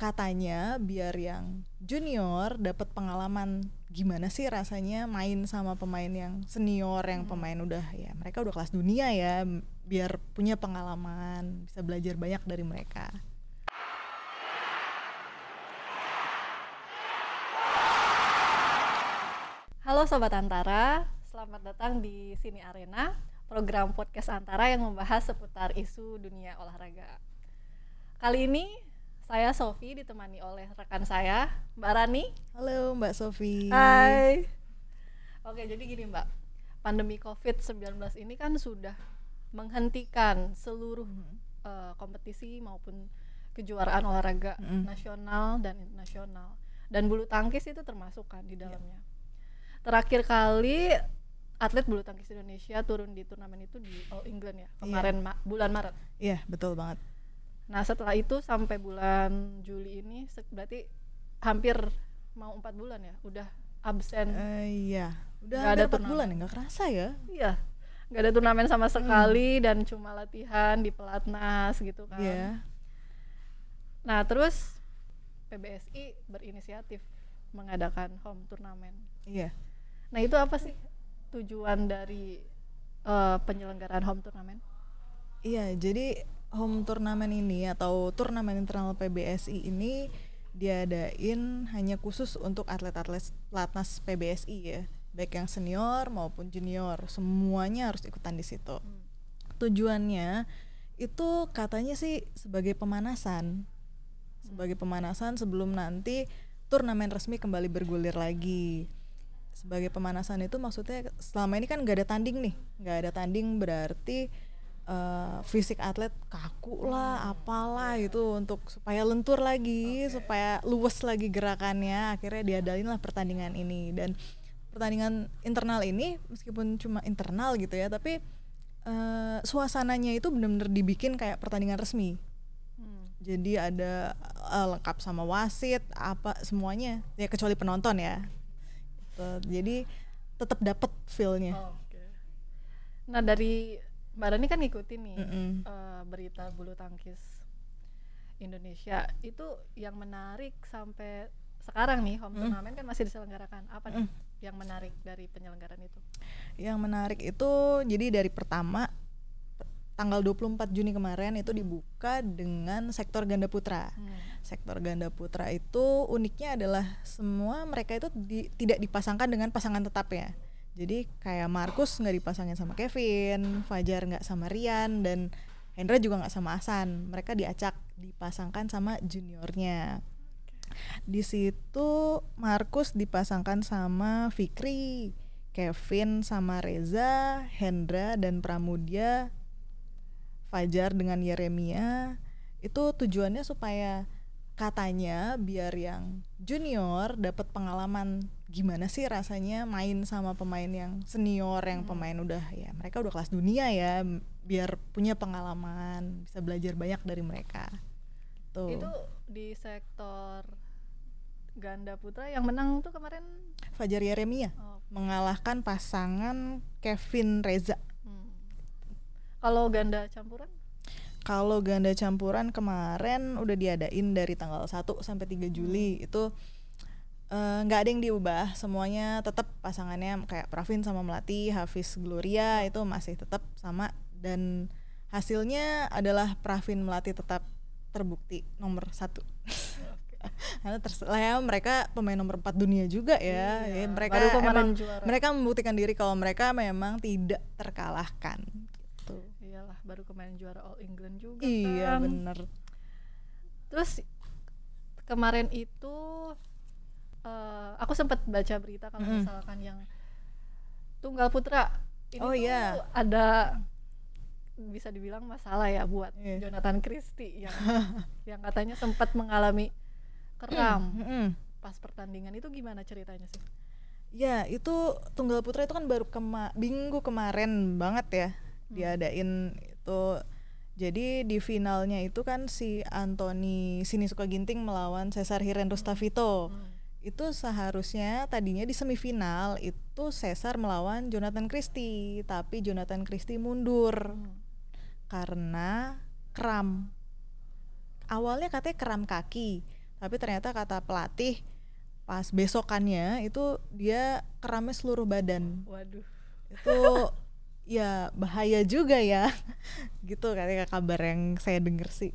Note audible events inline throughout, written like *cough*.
katanya biar yang junior dapat pengalaman gimana sih rasanya main sama pemain yang senior yang pemain udah ya mereka udah kelas dunia ya biar punya pengalaman bisa belajar banyak dari mereka Halo Sobat Antara, selamat datang di Sini Arena, program podcast Antara yang membahas seputar isu dunia olahraga. Kali ini saya Sofi ditemani oleh rekan saya, Mbak Rani. halo Mbak Sofi Hai. Oke, jadi gini Mbak, pandemi COVID-19 ini kan sudah menghentikan seluruh eh, kompetisi maupun kejuaraan olahraga Mm. nasional dan internasional. Dan bulu tangkis itu termasuk kan di dalamnya. Terakhir kali atlet bulu tangkis Indonesia turun di turnamen itu di All England ya, kemarin Ma- bulan Maret. iya betul banget Nah, setelah itu sampai bulan Juli ini berarti hampir mau empat bulan ya, udah absen. Eh, iya. Udah Nggak ada empat bulan ya? Nggak kerasa ya? Iya, nggak ada turnamen sama sekali dan cuma latihan di pelatnas gitu kan. Iya. Nah, terus PBSI berinisiatif mengadakan home turnamen. iya. Nah, itu apa sih tujuan dari eh, penyelenggaraan home turnamen? Iya, jadi home turnamen ini atau turnamen internal PBSI ini diadain hanya khusus untuk atlet-atlet pelatnas PBSI ya, baik yang senior maupun junior, semuanya harus ikutan di situ. Tujuannya itu katanya sih sebagai pemanasan, sebagai pemanasan sebelum nanti turnamen resmi kembali bergulir lagi. Sebagai pemanasan itu maksudnya selama ini kan nggak ada tanding nih, nggak ada tanding berarti eh, fisik atlet kaku lah, apalah itu untuk supaya lentur lagi, supaya luwes lagi gerakannya. Akhirnya diadain lah pertandingan ini dan pertandingan internal ini meskipun cuma internal gitu ya, tapi eh, suasananya itu benar-benar dibikin kayak pertandingan resmi. Hmm. Jadi ada eh, lengkap sama wasit, apa semuanya ya kecuali penonton ya. Gitu. Jadi tetap dapet feel-nya. Oke. Nah, dari Mbak Rani kan ngikutin nih Mm-mm. eh, berita bulu tangkis Indonesia itu yang menarik sampai sekarang nih home Mm. turnamen kan masih diselenggarakan. Apa nih yang menarik dari penyelenggaraan itu? Yang menarik itu jadi dari pertama tanggal 24 Juni kemarin itu dibuka dengan sektor ganda putra. Hmm. Sektor ganda putra itu uniknya adalah semua mereka itu di- tidak dipasangkan dengan pasangan tetapnya. Jadi kayak Markus nggak dipasangin sama Kevin, Fajar nggak sama Rian dan Hendra juga nggak sama Hasan. Mereka diacak dipasangkan sama juniornya. Di situ Markus dipasangkan sama Fikri, Kevin sama Reza, Hendra dan Pramudia, Fajar dengan Yeremia. Itu tujuannya supaya katanya biar yang junior dapat pengalaman gimana sih rasanya main sama pemain yang senior yang pemain udah ya mereka udah kelas dunia ya biar punya pengalaman bisa belajar banyak dari mereka. Tuh Itu di sektor ganda putra yang menang tuh kemarin? Fajar Yeremia oh, mengalahkan pasangan Kevin Reza. Hmm. Kalau ganda campuran? kalau ganda campuran kemarin udah diadain dari tanggal 1 sampai 3 Juli. Itu eh, nggak ada yang diubah semuanya tetap pasangannya kayak Pravin sama Melati Hafiz Gloria itu masih tetap sama dan hasilnya adalah Pravin Melati tetap terbukti nomor satu. *laughs* Karena terserah ya mereka pemain nomor 4 dunia juga ya. Iya, Ya, mereka baru kemarin emang juara. mereka membuktikan diri kalau mereka memang tidak terkalahkan gitu. Iyalah, baru kemarin juara All England juga iya kan. bener. Terus kemarin itu eh, aku sempat baca berita kalau Mm-mm. misalkan yang tunggal putra ini Oh, tuh iya. ada bisa dibilang masalah ya buat Iya. Jonathan Christie yang *laughs* yang katanya sempat mengalami kram Mm-mm. pas pertandingan itu gimana ceritanya sih? Ya itu tunggal putra itu kan baru kema minggu kemarin banget ya diadain itu. Jadi di finalnya itu kan si Anthony Sinisuka Ginting melawan Cesar Hiren Rustavito. Hmm. Itu seharusnya tadinya di semifinal itu Cesar melawan Jonathan Christie, tapi Jonathan Christie mundur Hmm. karena kram. Awalnya katanya kram kaki, tapi ternyata kata pelatih pas besokannya itu dia keramnya seluruh badan Waduh. itu *laughs* ya bahaya juga ya gitu kayak kabar yang saya denger sih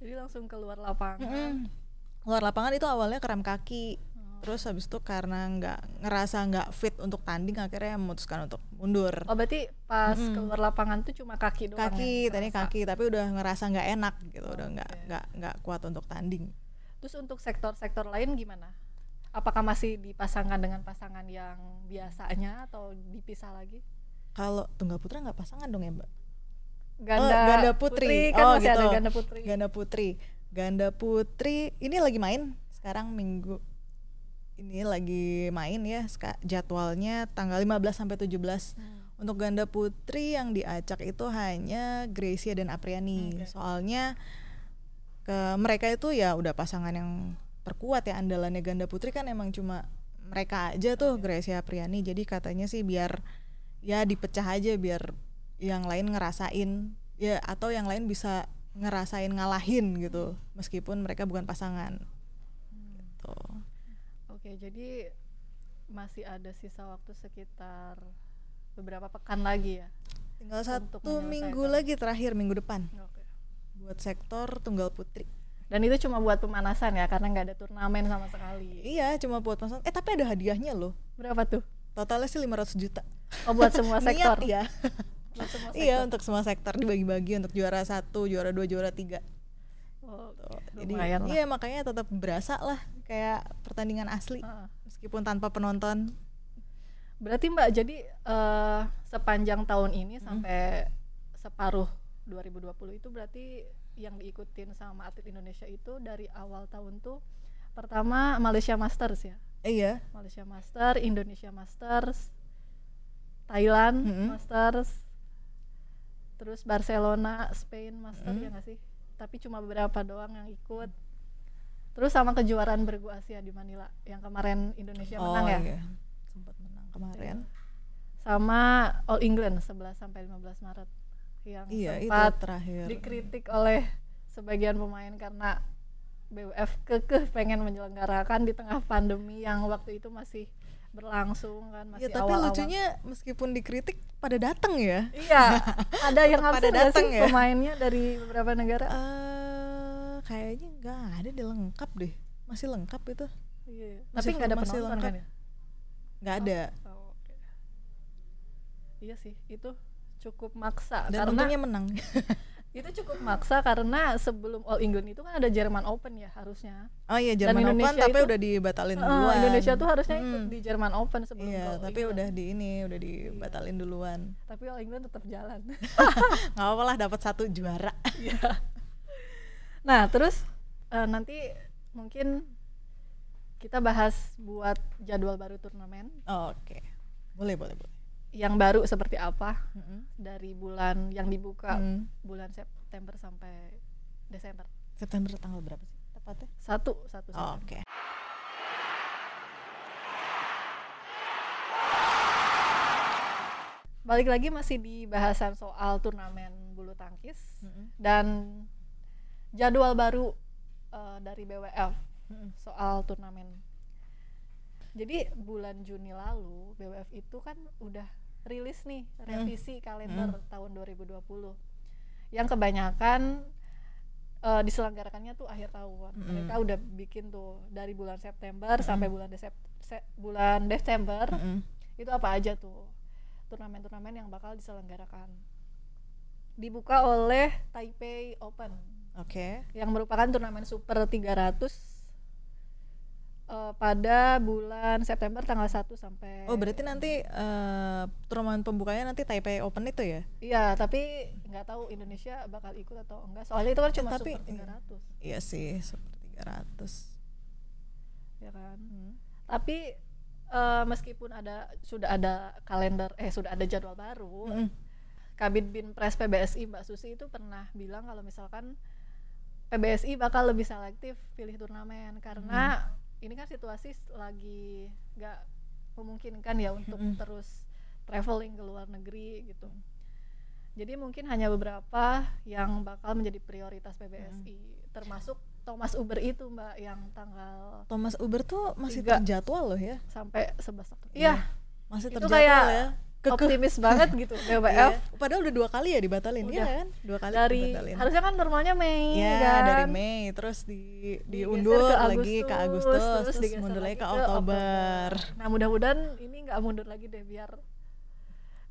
Jadi langsung keluar lapangan. Mm-mm. Luar lapangan itu awalnya kram kaki Oh. terus habis itu karena nggak ngerasa nggak fit untuk tanding akhirnya memutuskan untuk mundur Oh berarti pas Mm-mm. keluar lapangan tuh cuma kaki doang kaki yang tadi kaki tapi udah ngerasa nggak enak gitu udah nggak Oke. nggak nggak kuat untuk tanding Terus untuk sektor-sektor lain gimana? Apakah masih dipasangkan dengan pasangan yang biasanya atau dipisah lagi? kalau tunggal putra nggak pasangan dong ya mbak Ganda, ganda putri. kan Oh, masih ada gitu. ganda putri. ganda putri ganda putri. Ini lagi main sekarang minggu ini lagi main ya jadwalnya tanggal 15 sampai 17 Hmm. untuk ganda putri yang diacak itu hanya Gracia dan Apriani. Oke. soalnya ke mereka itu ya udah pasangan yang terkuat ya andalannya ganda putri kan emang cuma mereka aja tuh Gracia Apriani. Jadi katanya sih biar ya dipecah aja biar yang lain ngerasain. Ya atau yang lain bisa ngerasain ngalahin gitu meskipun mereka bukan pasangan gitu. Oke, jadi masih ada sisa waktu sekitar beberapa pekan lagi ya. tinggal satu minggu lagi terakhir minggu depan Oke. buat sektor tunggal putri Dan itu cuma buat pemanasan ya, karena nggak ada turnamen sama sekali. iya cuma buat pasang eh tapi ada hadiahnya loh Berapa tuh? totalnya sih 500 juta Oh buat semua *laughs* sektor. Niat ya *laughs* Semua iya untuk semua sektor dibagi-bagi untuk juara satu juara dua juara tiga Oh, Tuh, jadi lah. iya makanya tetap berasa lah kayak pertandingan asli Heeh. meskipun tanpa penonton Berarti Mbak, jadi eh, sepanjang tahun ini Hmm. sampai separuh 2020 itu berarti yang diikutin sama atlet Indonesia itu dari awal tahun tuh pertama Malaysia Masters ya. Iya Malaysia Master, Indonesia Masters, Thailand Mm-mm. Masters, terus Barcelona, Spain Master Mm-mm. ya nggak sih? Tapi cuma beberapa doang yang ikut. Terus sama kejuaraan bergu Asia di Manila yang kemarin Indonesia menang ya. iya. sempat menang kemarin Sama All England 11 sampai 15 Maret yang iya itu sempat terakhir dikritik oleh sebagian pemain karena BWF kekeh pengen menyelenggarakan di tengah pandemi yang waktu itu masih berlangsung kan ya masih tapi awal-awal. lucunya meskipun dikritik pada datang ya Iya, ada *laughs* yang Pada datang ya? pemainnya dari beberapa negara? eh kayaknya nggak ada deh lengkap deh masih lengkap itu Iya. Tapi masih nggak ada penonton lengkap. kan ya? nggak ada Oh, oke. Iya sih, itu cukup maksa dan karena menang *laughs* itu cukup maksa karena sebelum All England itu kan ada Jerman Open ya harusnya. oh iya Dan Jerman Open Indonesia tapi itu- udah dibatalin Eh, duluan Indonesia tuh harusnya ikut Mm. di Jerman Open sebelum iya All tapi England. udah di ini udah dibatalin duluan tapi All England tetap jalan. *laughs* nggak apa lah dapat satu juara Iya. nah, terus eh, nanti mungkin kita bahas buat jadwal baru turnamen Oh, oke boleh boleh boleh yang baru seperti apa Mm-mm. dari bulan yang dibuka Hmm. bulan September sampai Desember. September tanggal berapa sih tepatnya Satu, satu Oh, September. oke Balik lagi masih di bahasan soal turnamen bulu tangkis Mm-mm. dan jadwal baru eh, dari BWF Mm-mm. soal turnamen. Jadi bulan Juni lalu BWF itu kan udah rilis nih revisi kalender tahun 2020 yang kebanyakan eh, diselenggarakannya tuh akhir tahun. Mm-mm. Mereka udah bikin tuh dari bulan September sampai bulan Desep se- bulan Desember Mm-mm. itu apa aja tuh turnamen-turnamen yang bakal diselenggarakan. Dibuka oleh Taipei Open oke yang merupakan turnamen Super 300 eh, pada bulan September tanggal 1 sampai oh berarti nanti eh, turnamen pembukanya nanti Taipei Open itu ya Iya, tapi nggak tahu Indonesia bakal ikut atau enggak. Soalnya itu kan cuma tapi- Super 300, iya sih Super 300 ya kan. Hmm. Tapi eh, meskipun ada sudah ada kalender eh sudah ada jadwal baru, Mm-mm. Kabit Binpres PBSI Mbak Susi itu pernah bilang kalau misalkan PBSI bakal lebih selektif pilih turnamen karena ini kan situasi lagi nggak memungkinkan ya untuk Mm-mm. terus traveling ke luar negeri gitu. Jadi mungkin hanya beberapa yang bakal menjadi prioritas PBSI termasuk Thomas Uber itu mbak yang tanggal Thomas Uber tuh masih terjadwal loh ya sampai 11 Oktober Iya. iya masih Itu terjadwal kayak ya Kekeh. optimis banget gitu *laughs* Iya. BWF padahal udah dua kali ya dibatalin Udah. iya kan dua kali dari dibatalin harusnya kan normalnya Mei ya kan dari Mei terus di diundur ke lagi ke Agustus terus, digeser mundur lagi lagi ke Oktober Nah mudah-mudahan ini nggak mundur lagi deh biar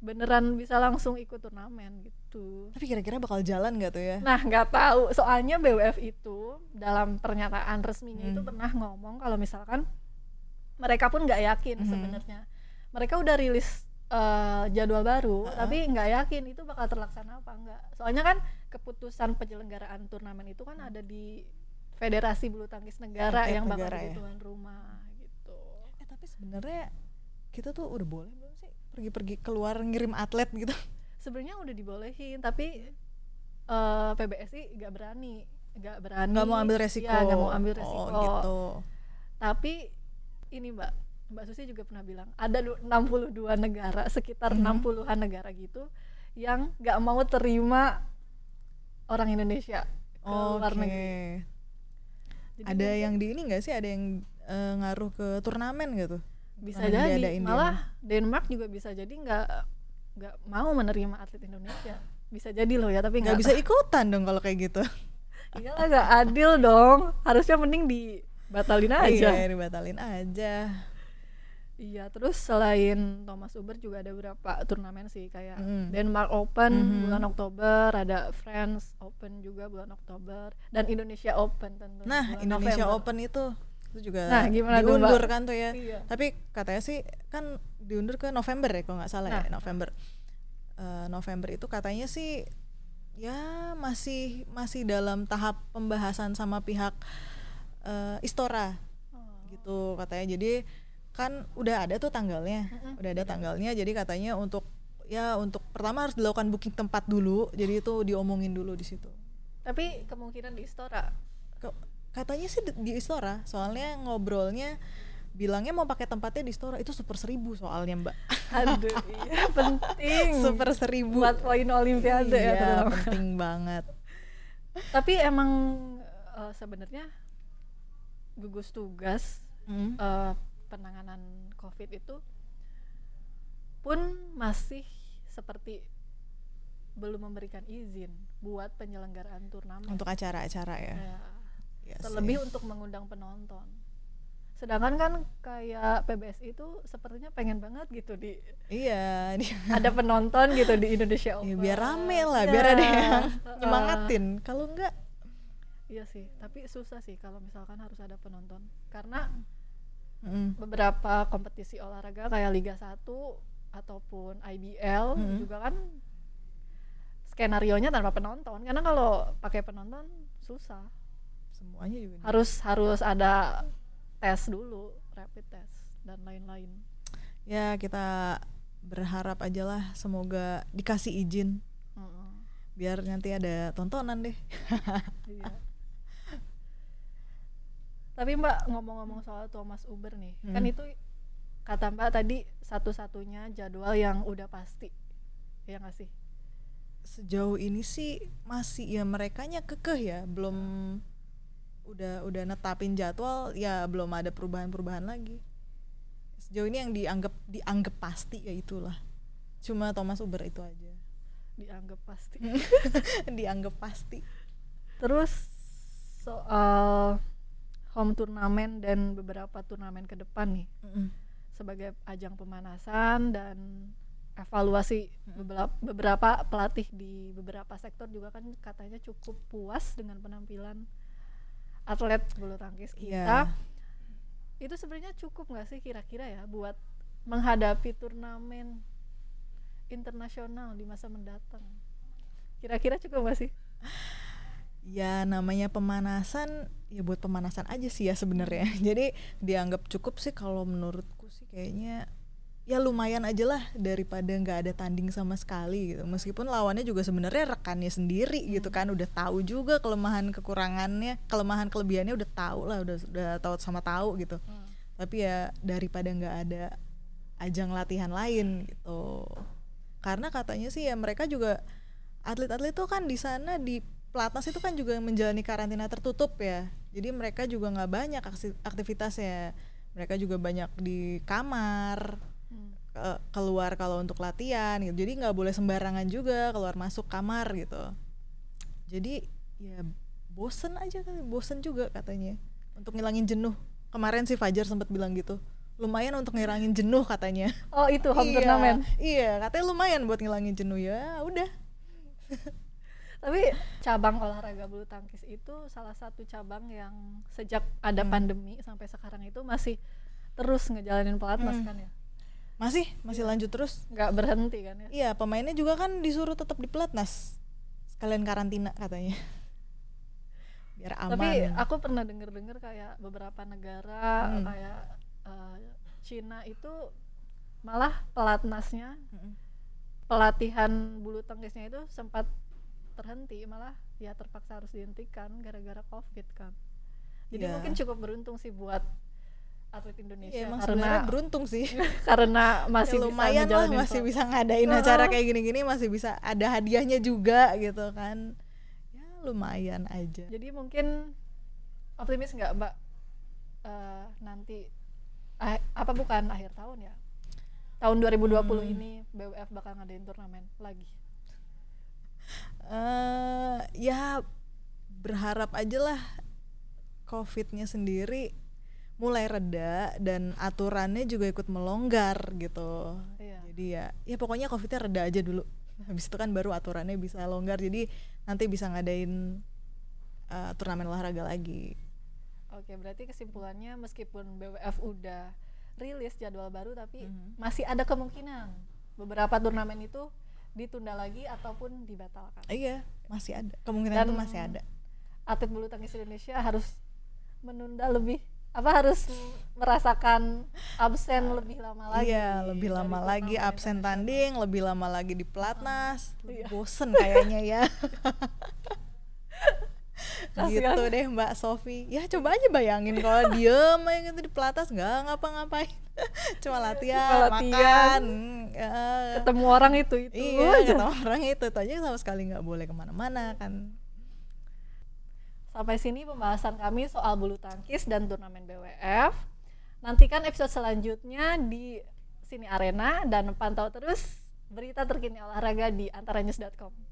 beneran bisa langsung ikut turnamen gitu. tapi kira-kira bakal jalan nggak tuh ya Nah nggak tahu soalnya BWF itu dalam pernyataan resminya itu Hmm. pernah ngomong kalau misalkan mereka pun nggak yakin Mhm. sebenarnya. Mereka udah rilis eh, jadwal baru Ha-ha. tapi nggak yakin itu bakal terlaksana apa enggak. Soalnya kan keputusan penyelenggaraan turnamen itu kan ada di Federasi Bulu Tangkis Negara Tiap yang bakal negara jadi ya. tuan rumah gitu. eh tapi sebenarnya kita tuh udah boleh belum sih pergi-pergi keluar ngirim atlet gitu *laughs* sebenarnya udah dibolehin tapi eh, PBSI nggak berani nggak berani nggak mau ambil resiko Iya, nggak mau ambil resiko oh gitu tapi ini mbak mbak Susi juga pernah bilang ada du- 62 negara sekitar Mhm. 60-an negara gitu yang nggak mau terima orang Indonesia ke luar Oke. negeri Jadi ada mungkin yang di ini nggak sih ada yang eh, ngaruh ke turnamen gitu bisa turnamen jadi diadain di malah Denmark juga bisa jadi nggak nggak mau menerima atlet Indonesia bisa jadi loh ya tapi nggak bisa *laughs* ikutan dong kalau kayak gitu Iyalah gak adil dong. Harusnya mending dibatalin aja. iya dibatalin aja Iya, terus selain Thomas Uber juga ada beberapa turnamen sih kayak Mm. Denmark Open Mhm. bulan Oktober, ada France Open juga bulan Oktober dan Indonesia Open tentu. nah Indonesia November. Open itu itu juga Nah, gimana tuh, diundur Mbak? kan tuh ya Iya. tapi katanya sih kan diundur ke November ya kalau nggak salah ya Nah. November Eh, November itu katanya sih ya masih masih dalam tahap pembahasan sama pihak eh, Istora Oh. gitu katanya jadi kan udah ada tuh tanggalnya Mm-mm. udah ada tanggalnya jadi katanya untuk ya untuk pertama harus dilakukan booking tempat dulu jadi itu diomongin dulu di situ Tapi kemungkinan di Istora. Ke- katanya sih di, di Istora soalnya ngobrolnya bilangnya mau pakai tempatnya di Istora itu super seribu soalnya mbak *laughs* Aduh, iya penting. super seribu buat poin olimpiade ya iya, terutama. penting banget Tapi emang eh, sebenarnya gugus tugas Hmm. eh, penanganan COVID itu pun masih seperti belum memberikan izin buat penyelenggaraan turnamen. untuk acara-acara ya, Ya, Iya sih. terlebih untuk mengundang penonton. Sedangkan kan kayak PBSI itu sepertinya pengen banget gitu di iya dia *laughs* ada penonton gitu di Indonesia ya, Open. biar rame lah Ya, biar ada yang nyemangatin kalau enggak Iya sih, tapi susah sih kalau misalkan harus ada penonton. Karena mm, beberapa kompetisi olahraga kayak Liga 1 ataupun IBL Mhm. juga kan skenario nya tanpa penonton. Karena kalau pakai penonton susah. Semuanya juga harus harus ada tes dulu rapid test dan lain-lain. Ya kita berharap aja lah semoga dikasih izin. Mm-mm. biar nanti ada tontonan deh. Iya. *laughs* tapi mbak ngomong-ngomong soal Thomas Uber nih kan Hmm. itu kata mbak tadi satu-satunya jadwal yang udah pasti ya nggak sih? Sejauh ini sih masih ya merekanya kekeh ya belum udah udah netapin jadwal ya belum ada perubahan-perubahan lagi. Sejauh ini yang dianggap dianggap pasti ya itulah. Cuma Thomas Uber itu aja. Dianggap pasti. *laughs* Dianggap pasti. Terus soal home turnamen dan beberapa turnamen ke depan nih Mm-mm. sebagai ajang pemanasan dan evaluasi beberapa, beberapa pelatih di beberapa sektor juga kan katanya cukup puas dengan penampilan atlet bulu tangkis kita. Iya. Itu sebenarnya cukup nggak sih kira-kira ya buat menghadapi turnamen internasional di masa mendatang? Kira-kira cukup nggak sih? ya namanya pemanasan ya buat pemanasan aja sih ya sebenarnya. *laughs* Jadi dianggap cukup sih kalau menurutku sih kayaknya ya lumayan aja lah daripada nggak ada tanding sama sekali gitu. Meskipun lawannya juga sebenarnya rekannya sendiri gitu kan udah tahu juga kelemahan kekurangannya kelemahan kelebihannya udah tahu lah udah udah tahu sama tahu gitu. Tapi ya daripada nggak ada ajang latihan lain gitu. Karena katanya sih ya mereka juga atlet-atlet tuh kan di sana di pelatnas itu kan juga menjalani karantina tertutup ya. Jadi mereka juga nggak banyak aktivitasnya. Mereka juga banyak di kamar Hmm. ke- keluar kalau untuk latihan gitu. Jadi nggak boleh sembarangan juga keluar masuk kamar gitu. Jadi ya bosen aja kan bosen juga katanya. Untuk ngilangin jenuh. Kemarin si Fajar sempat bilang gitu. Lumayan untuk ngilangin jenuh katanya. Oh itu home *laughs* iya, turnamen. iya katanya lumayan buat ngilangin jenuh. Ya udah *laughs* Tapi cabang olahraga bulu tangkis itu salah satu cabang yang sejak ada Hmm. pandemi sampai sekarang itu masih terus ngejalanin pelatnas Hmm. kan ya. masih masih lanjut terus Nggak berhenti kan ya. iya pemainnya juga kan disuruh tetap di pelatnas sekalian karantina katanya biar aman Tapi aku pernah denger-dengar kayak beberapa negara Hmm. kayak eh, Cina itu malah pelatnasnya Mm-mm. pelatihan bulu tangkisnya itu sempat terhenti malah ya terpaksa harus dihentikan gara-gara covid kan. Jadi Iya. mungkin cukup beruntung sih buat atlet Indonesia. Iya, emang karena beruntung sih. *laughs* karena masih Ya, bisa lumayan lah ngejalanin masih bisa ngadain Heeh. acara kayak gini-gini masih bisa ada hadiahnya juga gitu kan. Ya lumayan aja. Jadi mungkin optimis nggak mbak? Eh, nanti ah- apa bukan akhir tahun ya? Tahun 2020 Hmm. ini BWF bakal ngadain turnamen lagi eh ya berharap aja lah covidnya sendiri mulai reda dan aturannya juga ikut melonggar gitu Iya. jadi ya ya pokoknya covidnya reda aja dulu *laughs* habis itu kan baru aturannya bisa longgar jadi nanti bisa ngadain eh, turnamen olahraga lagi Oke, berarti kesimpulannya meskipun BWF udah rilis jadwal baru tapi Mhm. masih ada kemungkinan beberapa turnamen itu ditunda lagi ataupun dibatalkan. iya masih ada kemungkinan Dan- itu masih ada Atlet bulu tangkis Indonesia harus menunda lebih apa harus merasakan absen lebih lama lagi. Iya, lebih lama lagi absen internasional. tanding, lebih lama lagi di pelatnas. Iya. Bosen kayaknya ya. *laughs* Gitu deh Mbak Sofi. Ya coba aja bayangin kalau diem aja gitu di pelatnas nggak ngapa-ngapain. Cuma latihan, Cuma latihan. makan. ya. Ketemu orang itu itu Iya, aja. ketemu orang itu, itu aja sama sekali nggak boleh ke mana-mana kan. Sampai sini pembahasan kami soal bulu tangkis dan turnamen BWF. Nantikan episode selanjutnya di Sini Arena dan pantau terus berita terkini olahraga di antaranews.com.